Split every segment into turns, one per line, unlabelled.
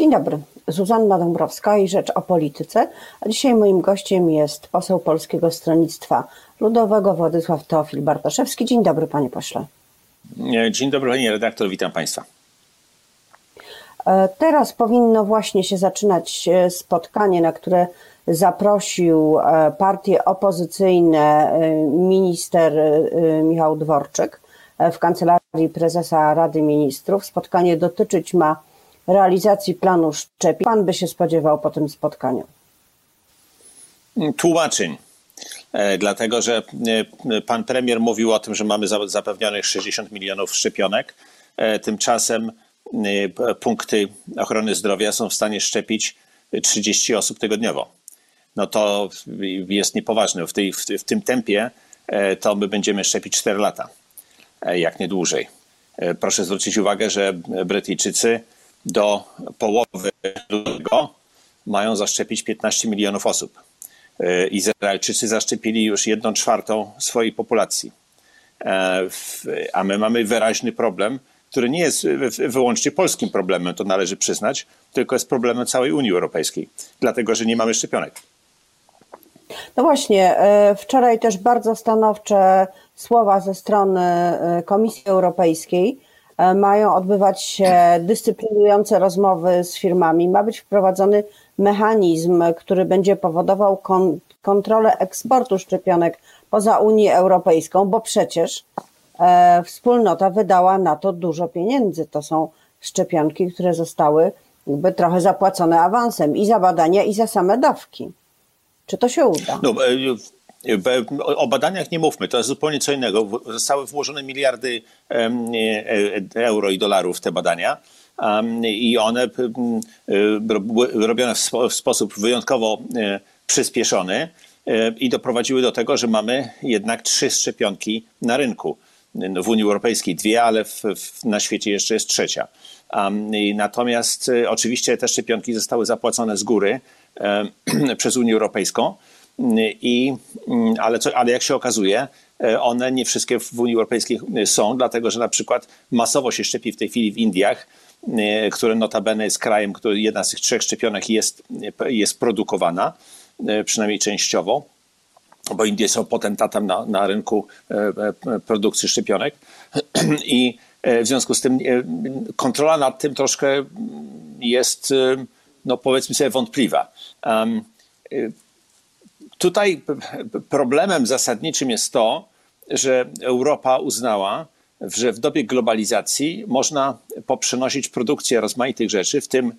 Dzień dobry. Zuzanna Dąbrowska i Rzecz o Polityce. A dzisiaj moim gościem jest poseł Polskiego Stronnictwa Ludowego Władysław Teofil Bartoszewski. Dzień dobry, panie pośle.
Dzień dobry, panie redaktor, witam państwa.
E, teraz powinno właśnie się zaczynać e, spotkanie, na które zaprosił e, partie opozycyjne minister Michał Dworczyk w kancelarii prezesa Rady Ministrów. Spotkanie dotyczyć ma realizacji planu szczepień. Pan by się spodziewał po tym spotkaniu?
Tłumaczeń. Dlatego, że pan premier mówił o tym, że mamy zapewnionych 60 milionów szczepionek. Tymczasem Y, punkty ochrony zdrowia są w stanie szczepić 30 osób tygodniowo. No to jest niepoważne. W, tej, w, w tym tempie e, to my będziemy szczepić 4 lata, e, jak nie dłużej. E, proszę zwrócić uwagę, że Brytyjczycy do połowy lutego mają zaszczepić 15 milionów osób. Izraelczycy zaszczepili już jedną czwartą swojej populacji. A my mamy wyraźny problem który nie jest wyłącznie polskim problemem, to należy przyznać, tylko jest problemem całej Unii Europejskiej, dlatego że nie mamy szczepionek.
No właśnie, e, wczoraj też bardzo stanowcze słowa ze strony e, Komisji Europejskiej. E, mają odbywać się dyscyplinujące rozmowy z firmami. Ma być wprowadzony mechanizm, który będzie powodował kon kontrolę eksportu szczepionek poza Unię Europejską, bo przecież E, wspólnota wydała na to dużo pieniędzy. To są szczepionki, które zostały jakby trochę zapłacone awansem i za badania, i za same dawki. Czy to się uda? No,
e, o badaniach nie mówmy, to jest zupełnie co innego. Zostały włożone miliardy e, euro i dolarów w te badania i one robione w sposób wyjątkowo przyspieszony i doprowadziły do tego, że mamy jednak trzy szczepionki na rynku w Unii Europejskiej dwie, ale w, w, na świecie jeszcze jest trzecia. Natomiast oczywiście te szczepionki zostały zapłacone z góry przez Unię Europejską, i, mm, ale, co, ale jak się okazuje, e, one nie wszystkie w Unii Europejskiej są, dlatego że na przykład masowo się szczepi w tej chwili w Indiach, które notabene jest krajem, który jedna z tych trzech szczepionek jest, jest produkowana, przynajmniej częściowo bo Indie są potentatem na, na rynku e, e, produkcji szczepionek i e, w związku z tym kontrola nad tym troszkę jest, no powiedzmy sobie, wątpliwa. Tutaj problemem zasadniczym jest to, że Europa uznała, że w dobie globalizacji można poprzenosić produkcję rozmaitych rzeczy, w tym,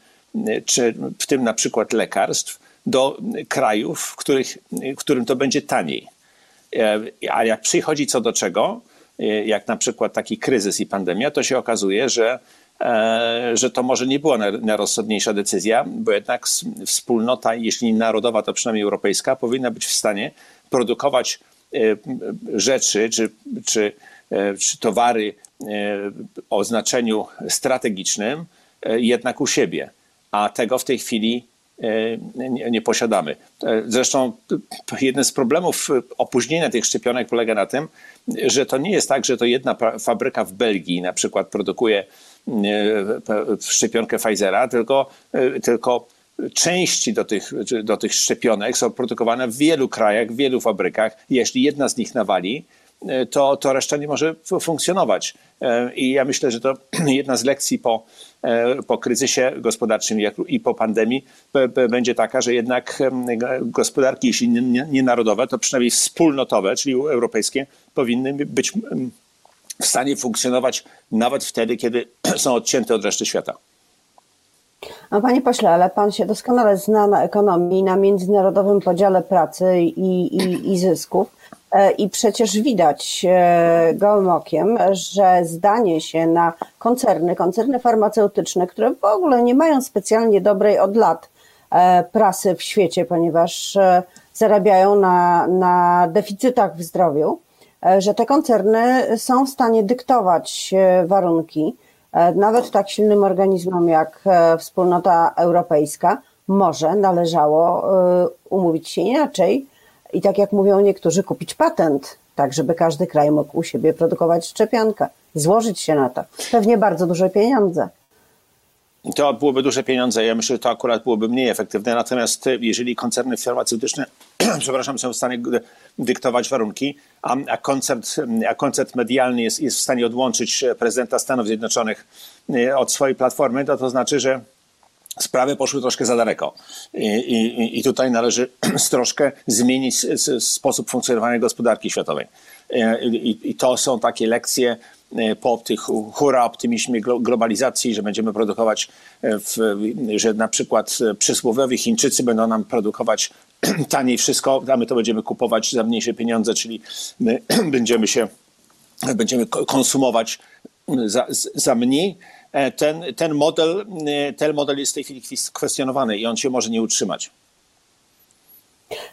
czy, w tym na przykład lekarstw, do krajów, w, których, w którym to będzie taniej. E, a jak przychodzi co do czego, e, jak na przykład taki kryzys i pandemia, to się okazuje, że, że to może nie była najrozsądniejsza decyzja, bo jednak wspólnota, jeśli nie narodowa, to przynajmniej europejska, powinna być w stanie produkować rzeczy czy, czy, czy towary o znaczeniu strategicznym jednak u siebie. A tego w tej chwili nie, nie, posiadamy. Zresztą jeden z problemów opóźnienia tych szczepionek polega na tym, że to nie jest tak, że to jedna fabryka w Belgii na przykład produkuje szczepionkę Pfizera, tylko, tylko części do tych, do tych szczepionek są produkowane w wielu krajach, w wielu fabrykach. Jeśli jedna z nich nawali, to, to reszta nie może funkcjonować. I ja myślę, że to jedna z lekcji po, po kryzysie gospodarczym i po pandemii będzie taka, że jednak gospodarki, jeśli nie narodowe, to przynajmniej wspólnotowe, czyli europejskie, powinny być w stanie funkcjonować nawet wtedy, kiedy są odcięte od reszty świata.
No panie pośle, ale pan się doskonale zna na ekonomii, na międzynarodowym podziale pracy i, i, i zysków. E, I przecież widać e, gołym okiem, że zdanie się na koncerny, koncerny farmaceutyczne, które w ogóle nie mają specjalnie dobrej od lat e, prasy w świecie, ponieważ zarabiają na, na deficytach w zdrowiu, że te koncerny są w stanie dyktować warunki nawet tak silnym organizmom jak wspólnota europejska. Może należało umówić się inaczej i tak jak mówią niektórzy, kupić patent, tak żeby każdy kraj mógł u siebie produkować szczepionkę, złożyć się na to. Pewnie bardzo duże pieniądze.
to byłyby duże pieniądze. Ja myślę, że to akurat byłoby mniej efektywne. Natomiast jeżeli koncerny farmaceutyczne, przepraszam, są w stanie dyktować warunki, a, a, koncert, a koncert medialny jest, jest w stanie odłączyć prezydenta Stanów Zjednoczonych od swojej platformy, to to znaczy, że sprawy poszły troszkę za daleko. I, i, i tutaj należy troszkę zmienić sposób funkcjonowania gospodarki światowej. I, I, to są takie lekcje po tych hura optymizmie globalizacji, że będziemy produkować, w, że na przykład przysłowiowi Chińczycy będą nam produkować taniej wszystko, a my to będziemy kupować za mniejsze pieniądze, czyli my będziemy się, będziemy konsumować za, za mniej E, ten, ten, model, e, ten model jest w tej chwili kwestionowany i on się może nie utrzymać.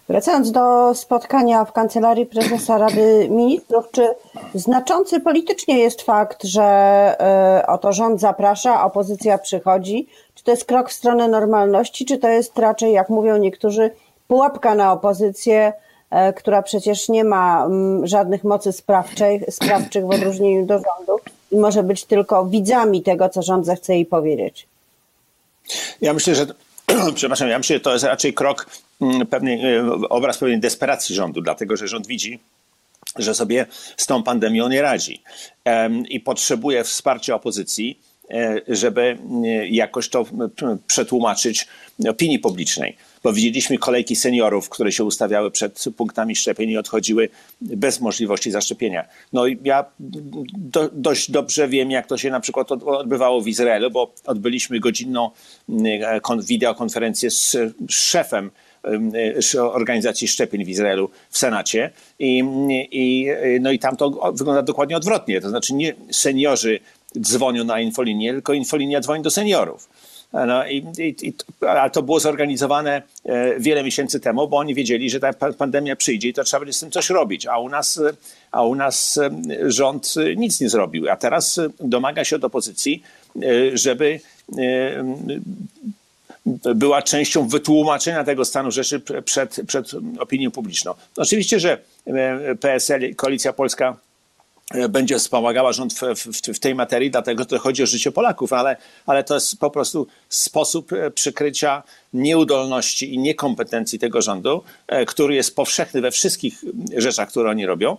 Wracając do spotkania w kancelarii prezesa Rady Ministrów, czy znaczący politycznie jest fakt, że e, oto rząd zaprasza, opozycja przychodzi? Czy to jest krok w stronę normalności, czy to jest raczej, jak mówią niektórzy, pułapka na opozycję, która przecież nie ma mm, żadnych mocy sprawczych, sprawczych w odróżnieniu do rządu? i może być tylko widzami tego, co rząd zechce jej powiedzieć.
Ja myślę, że przepraszam, ja myślę, że to jest raczej krok, mm, pewnej, e, obraz pewnej desperacji rządu, dlatego że rząd widzi, że sobie z tą pandemią nie radzi i potrzebuje wsparcia opozycji, e, żeby e, jakoś to przetłumaczyć opinii publicznej bo widzieliśmy kolejki seniorów, które się ustawiały przed punktami szczepień i odchodziły bez możliwości zaszczepienia. No i ja do, dość dobrze wiem, jak to się na przykład odbywało w Izraelu, bo odbyliśmy godzinną mm, wideokonferencję z szefem organizacji szczepień w Izraelu w Senacie I, i, no i tam to wygląda dokładnie odwrotnie. To znaczy nie seniorzy dzwonią na infolinię, tylko infolinia dzwoni do seniorów. No i, i, a to było zorganizowane e, wiele miesięcy temu, bo oni wiedzieli, że ta pandemia przyjdzie i to trzeba będzie z tym coś robić, a u nas, a u nas e, rząd nic nie zrobił. A teraz domaga się od opozycji, e, żeby była częścią wytłumaczenia tego stanu rzeczy przed, przed opinią publiczną. Oczywiście, że PSL, Koalicja Polska E, będzie wspomagała rząd w, w, w, tej materii, dlatego że chodzi o życie Polaków, ale, ale to jest po prostu sposób e, przykrycia nieudolności i niekompetencji tego rządu, e, który jest powszechny we wszystkich rzeczach, które oni robią.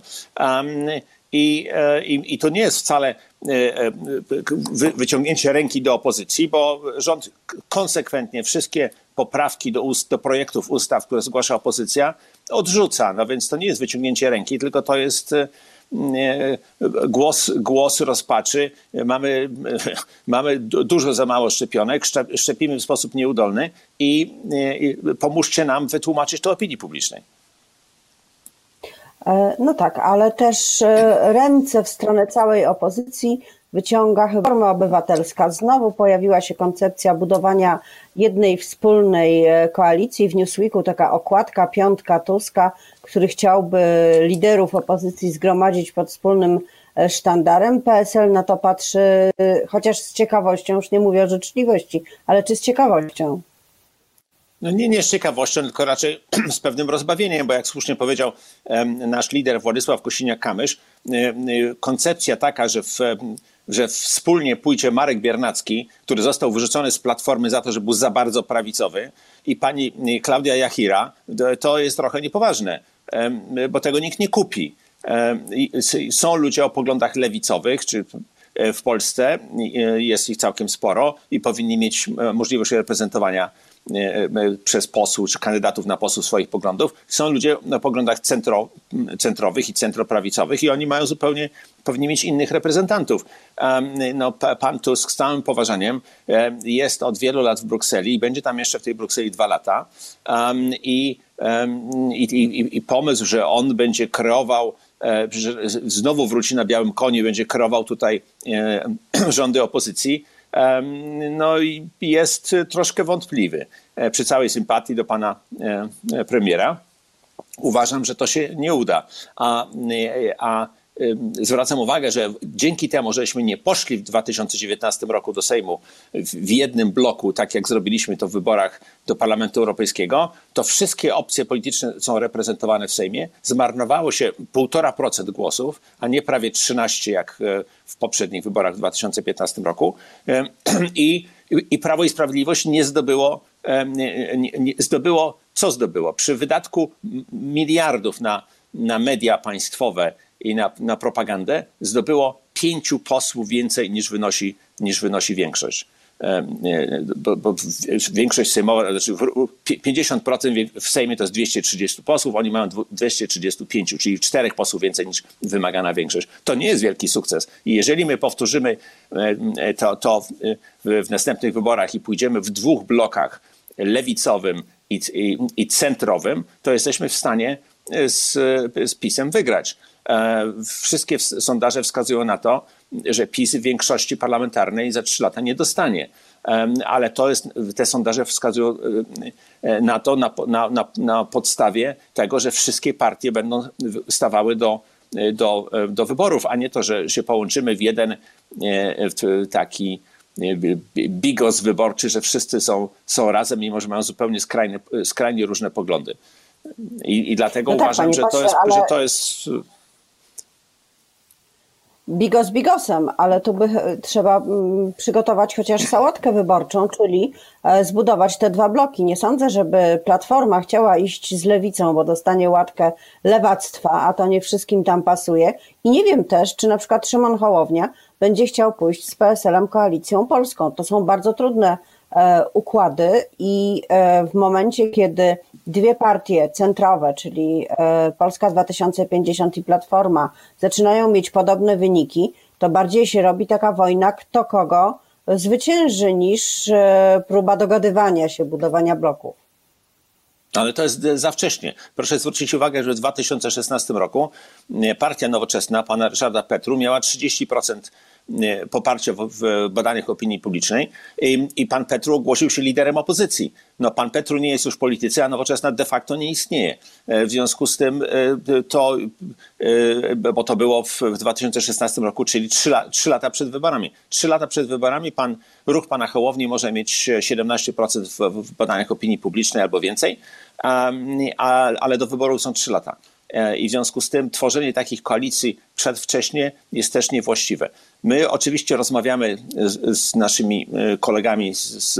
I, i, I to nie jest wcale wyciągnięcie ręki do opozycji, bo rząd konsekwentnie wszystkie poprawki do, ust, do projektów ustaw, które zgłasza opozycja, odrzuca. No więc to nie jest wyciągnięcie ręki, tylko to jest głos, głos rozpaczy. Mamy, mamy dużo za mało szczepionek, szczepimy w sposób nieudolny i, i pomóżcie nam wytłumaczyć to opinii publicznej.
E, no tak, ale też e, ręce w stronę całej opozycji wyciąga chyba forma obywatelska. Znowu pojawiła się koncepcja budowania jednej wspólnej e, koalicji. W Newsweeku taka okładka, piątka Tuska, który chciałby liderów opozycji zgromadzić pod wspólnym e, sztandarem. PSL na to patrzy e, chociaż z ciekawością, już nie mówię o życzliwości, ale czy z ciekawością?
No nie, nie z ciekawością, tylko raczej z pewnym rozbawieniem, bo jak słusznie powiedział nasz lider Władysław Kosiniak-Kamysz, koncepcja taka, że w że wspólnie pójdzie Marek Biernacki, który został wyrzucony z Platformy za to, że był za bardzo prawicowy i pani Klaudia Jachira, to jest trochę niepoważne, bo tego nikt nie kupi. Są ludzie o poglądach lewicowych, czy e, w Polsce e, jest ich całkiem sporo i powinni mieć e, możliwość reprezentowania przez posłów czy kandydatów na posłów swoich poglądów. Są ludzie na poglądach centro, centrowych i centroprawicowych i oni mają zupełnie, powinni mieć innych reprezentantów. No, pan Tusk z całym poważaniem e, jest od wielu lat w Brukseli i będzie tam jeszcze w tej Brukseli dwa lata. I, i, i, i pomysł, że on będzie kreował że znowu wróci na białym koniu, będzie kreował tutaj rządy opozycji, no i jest troszkę wątpliwy. E, przy całej sympatii do pana e, premiera uważam, że to się nie uda. A, a zwracam uwagę, że dzięki temu, żeśmy nie poszli w 2019 roku do Sejmu w jednym bloku, tak jak zrobiliśmy to w wyborach do Parlamentu Europejskiego, to wszystkie opcje polityczne są reprezentowane w Sejmie. Zmarnowało się 1,5% głosów, a nie prawie 13 jak e, w poprzednich wyborach w 2015 roku. I i Prawo i Sprawiedliwość nie zdobyło, nie, nie, zdobyło, co zdobyło? Przy wydatku miliardów na, na media państwowe i na, na propagandę zdobyło pięciu posłów więcej niż wynosi, niż wynosi większość bo, bo większość sejmowa, znaczy 50% w Sejmie to jest 230 posłów, oni mają 235, czyli czterech posłów więcej niż wymagana większość. To nie jest wielki sukces. I jeżeli my powtórzymy to, to w, następnych wyborach i pójdziemy w dwóch blokach, lewicowym i, i, i centrowym, to jesteśmy w stanie z, z PiSem wygrać. E, wszystkie sondaże wskazują na to, że PiS w większości parlamentarnej za trzy lata nie dostanie. Ale to jest, te sondaże wskazują e, na to na, na, na podstawie tego, że wszystkie partie będą stawały do, do, do wyborów, a nie to, że się połączymy w jeden e, w taki bigos wyborczy, że wszyscy są, są razem, mimo że mają zupełnie skrajne, skrajnie różne poglądy. I, i dlatego no tak, uważam, że, to jest, ale... że to jest
bigos bigosem, ale tu by e, trzeba mm, przygotować chociaż sałatkę wyborczą, czyli e, zbudować te dwa bloki. Nie sądzę, żeby Platforma chciała iść z lewicą, bo dostanie łatkę lewactwa, a to nie wszystkim tam pasuje. I nie wiem też, czy na przykład Szymon Hołownia będzie chciał pójść z PSL-em Koalicją Polską. To są bardzo trudne układy i e, w momencie, kiedy dwie partie centrowe, czyli e, Polska 2050 i Platforma, zaczynają mieć podobne wyniki, to bardziej się robi taka wojna, kto kogo zwycięży, niż próba dogadywania się, budowania bloków.
Ale to jest za wcześnie. Proszę zwrócić uwagę, że w 2016 roku partia nowoczesna pana Ryszarda Petru miała 30% E, poparcie w, badaniach opinii publicznej I, i pan Petru ogłosił się liderem opozycji. No, pan Petru nie jest już w polityce, a nowoczesna de facto nie istnieje. E, w związku z tym e, to, bo to było w 2016 roku, czyli trzy, trzy lata przed wyborami. Trzy lata przed wyborami pan, ruch pana Hołowni może mieć 17% w, w badaniach opinii publicznej albo więcej, ale do wyborów są trzy lata. E, i w związku z tym tworzenie takich koalicji przedwcześnie jest też niewłaściwe. My oczywiście rozmawiamy z, z naszymi e, kolegami z,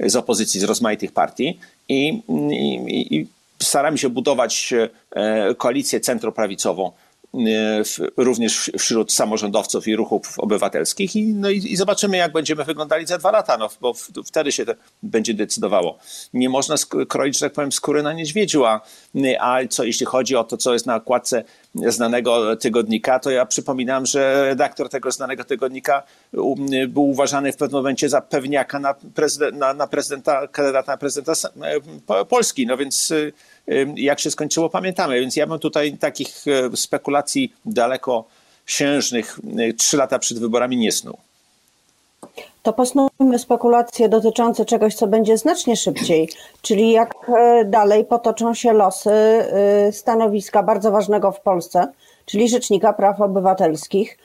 z, opozycji, z rozmaitych partii i, i, i staramy się budować e, koalicję centroprawicową E, również wśród samorządowców i ruchów obywatelskich i, no i, i, zobaczymy, jak będziemy wyglądali za dwa lata, no, bo w, wtedy się to będzie decydowało. Nie można kroić, że tak powiem, skóry na niedźwiedziu, a, a co jeśli chodzi o to, co jest na okładce znanego tygodnika, to ja przypominam, że redaktor tego znanego tygodnika był uważany w pewnym momencie za pewniaka na, prezydent, na, na prezydenta, kandydata na prezydenta e, Polski. No więc jak się skończyło, pamiętamy. Więc ja bym tutaj takich e, spekulacji dalekosiężnych e, trzy lata przed wyborami nie snuł.
To posnujmy spekulacje dotyczące czegoś, co będzie znacznie szybciej, czyli jak e, dalej potoczą się losy stanowiska bardzo ważnego w Polsce, czyli Rzecznika Praw Obywatelskich.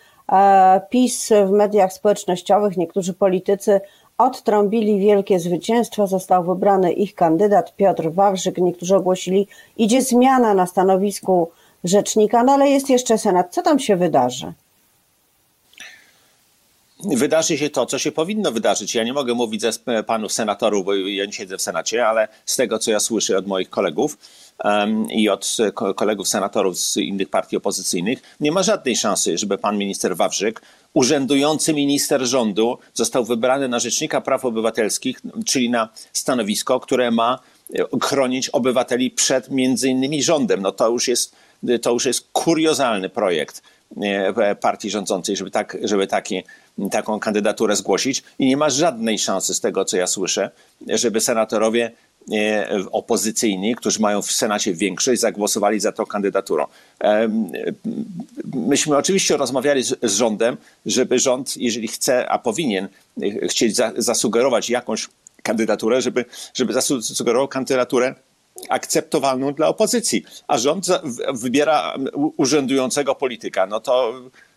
PiS w mediach społecznościowych, niektórzy politycy odtrąbili wielkie zwycięstwo. Został wybrany ich kandydat Piotr Wawrzyk. Niektórzy ogłosili, idzie zmiana na stanowisku rzecznika, no ale jest jeszcze Senat. Co tam się wydarzy?
Wydarzy się to, co się powinno wydarzyć. Ja nie mogę mówić ze panów senatorów, bo ja nie siedzę w Senacie, ale z tego, co ja słyszę od moich kolegów um, i od kolegów senatorów z innych partii opozycyjnych, nie ma żadnej szansy, żeby pan minister Wawrzyk, urzędujący minister rządu, został wybrany na Rzecznika Praw Obywatelskich, czyli na stanowisko, które ma e, chronić obywateli przed między innymi rządem. No to już jest, to już jest kuriozalny projekt e, partii rządzącej, żeby, tak, żeby taki taką kandydaturę zgłosić i nie ma żadnej szansy z tego, co ja słyszę, żeby senatorowie e, opozycyjni, którzy mają w Senacie większość, zagłosowali za tą kandydaturą. Myśmy oczywiście rozmawiali z, z rządem, żeby rząd, jeżeli chce, a powinien chcieć za, zasugerować jakąś kandydaturę, żeby, żeby zasugerował kandydaturę akceptowalną dla opozycji, a rząd wybiera urzędującego polityka, no to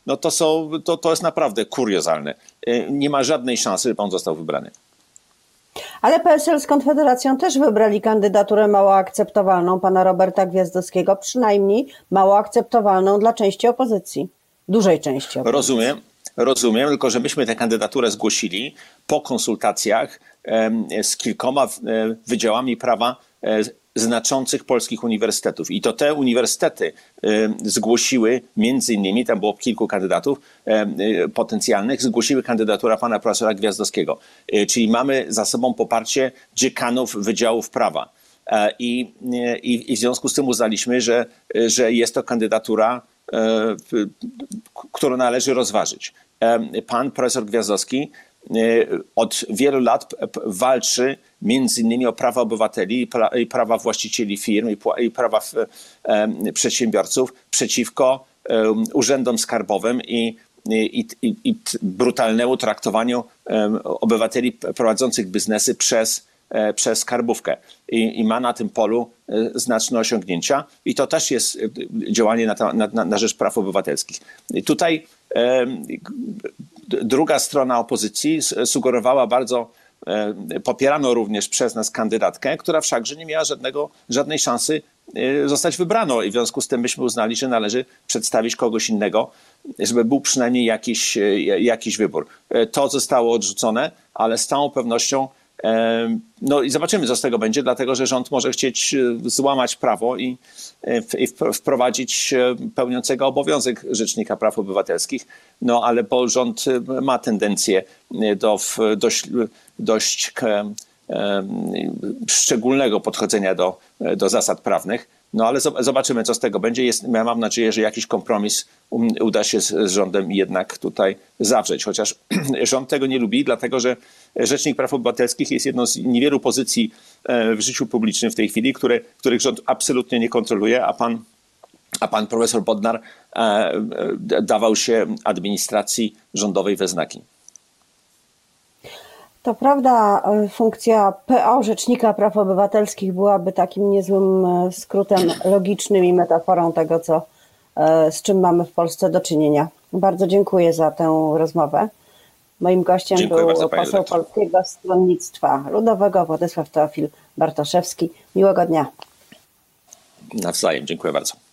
no to, są, to, to jest naprawdę kuriozalne. E, nie ma żadnej szansy, żeby on został wybrany.
Ale PSL z Konfederacją też wybrali kandydaturę mało akceptowalną pana Roberta Gwiazdowskiego, przynajmniej mało akceptowalną dla części opozycji, dużej części opozycji.
Rozumiem. rozumiem, tylko że myśmy tę kandydaturę zgłosili po konsultacjach z kilkoma wydziałami prawa znaczących polskich uniwersytetów. I to te uniwersytety zgłosiły, między innymi, tam było kilku kandydatów potencjalnych, zgłosiły kandydaturę pana profesora Gwiazdowskiego. Czyli mamy za sobą poparcie dziekanów wydziałów prawa. E, I, i, I w związku z tym uznaliśmy, że, że jest to kandydatura, e, którą należy rozważyć. E, pan profesor Gwiazdowski od wielu lat walczy między innymi o prawa obywateli i prawa właścicieli firm i prawa przedsiębiorców przeciwko urzędom skarbowym i, i, i, i brutalnemu traktowaniu obywateli prowadzących biznesy przez E, przez skarbówkę I, i, ma na tym polu e, znaczne osiągnięcia i to też jest e, działanie na, na, na rzecz praw obywatelskich. I tutaj druga strona opozycji sugerowała bardzo popierano również przez nas kandydatkę, która wszakże nie miała żadnego, żadnej szansy zostać wybraną i w związku z tym myśmy uznali, że należy przedstawić kogoś innego, żeby był przynajmniej jakiś, jakiś wybór. To zostało odrzucone, ale z całą pewnością no i zobaczymy, co z tego będzie, dlatego że rząd może chcieć e, złamać prawo i, e, i wprowadzić e, pełniącego obowiązek Rzecznika Praw Obywatelskich. No ale bo rząd ma tendencję do dość, dość szczególnego podchodzenia do, do zasad prawnych. No ale zobaczymy, co z tego będzie. Jest, ja mam nadzieję, że jakiś kompromis uda się z rządem jednak tutaj zawrzeć. Chociaż rząd tego nie lubi, dlatego że Rzecznik Praw Obywatelskich jest jedną z niewielu pozycji e, w życiu publicznym w tej chwili, które, których rząd absolutnie nie kontroluje, a pan, a pan profesor Bodnar e, e, dawał się administracji rządowej we znaki.
To prawda, funkcja PO, Rzecznika Praw Obywatelskich, byłaby takim niezłym skrótem logicznym i metaforą tego, co, z czym mamy w Polsce do czynienia. Bardzo dziękuję za tę rozmowę. Moim gościem Dziękuję był bardzo, poseł Polskiego Stronnictwa Ludowego Władysław Teofil Bartoszewski. Miłego dnia.
Nawzajem, dziękuję bardzo.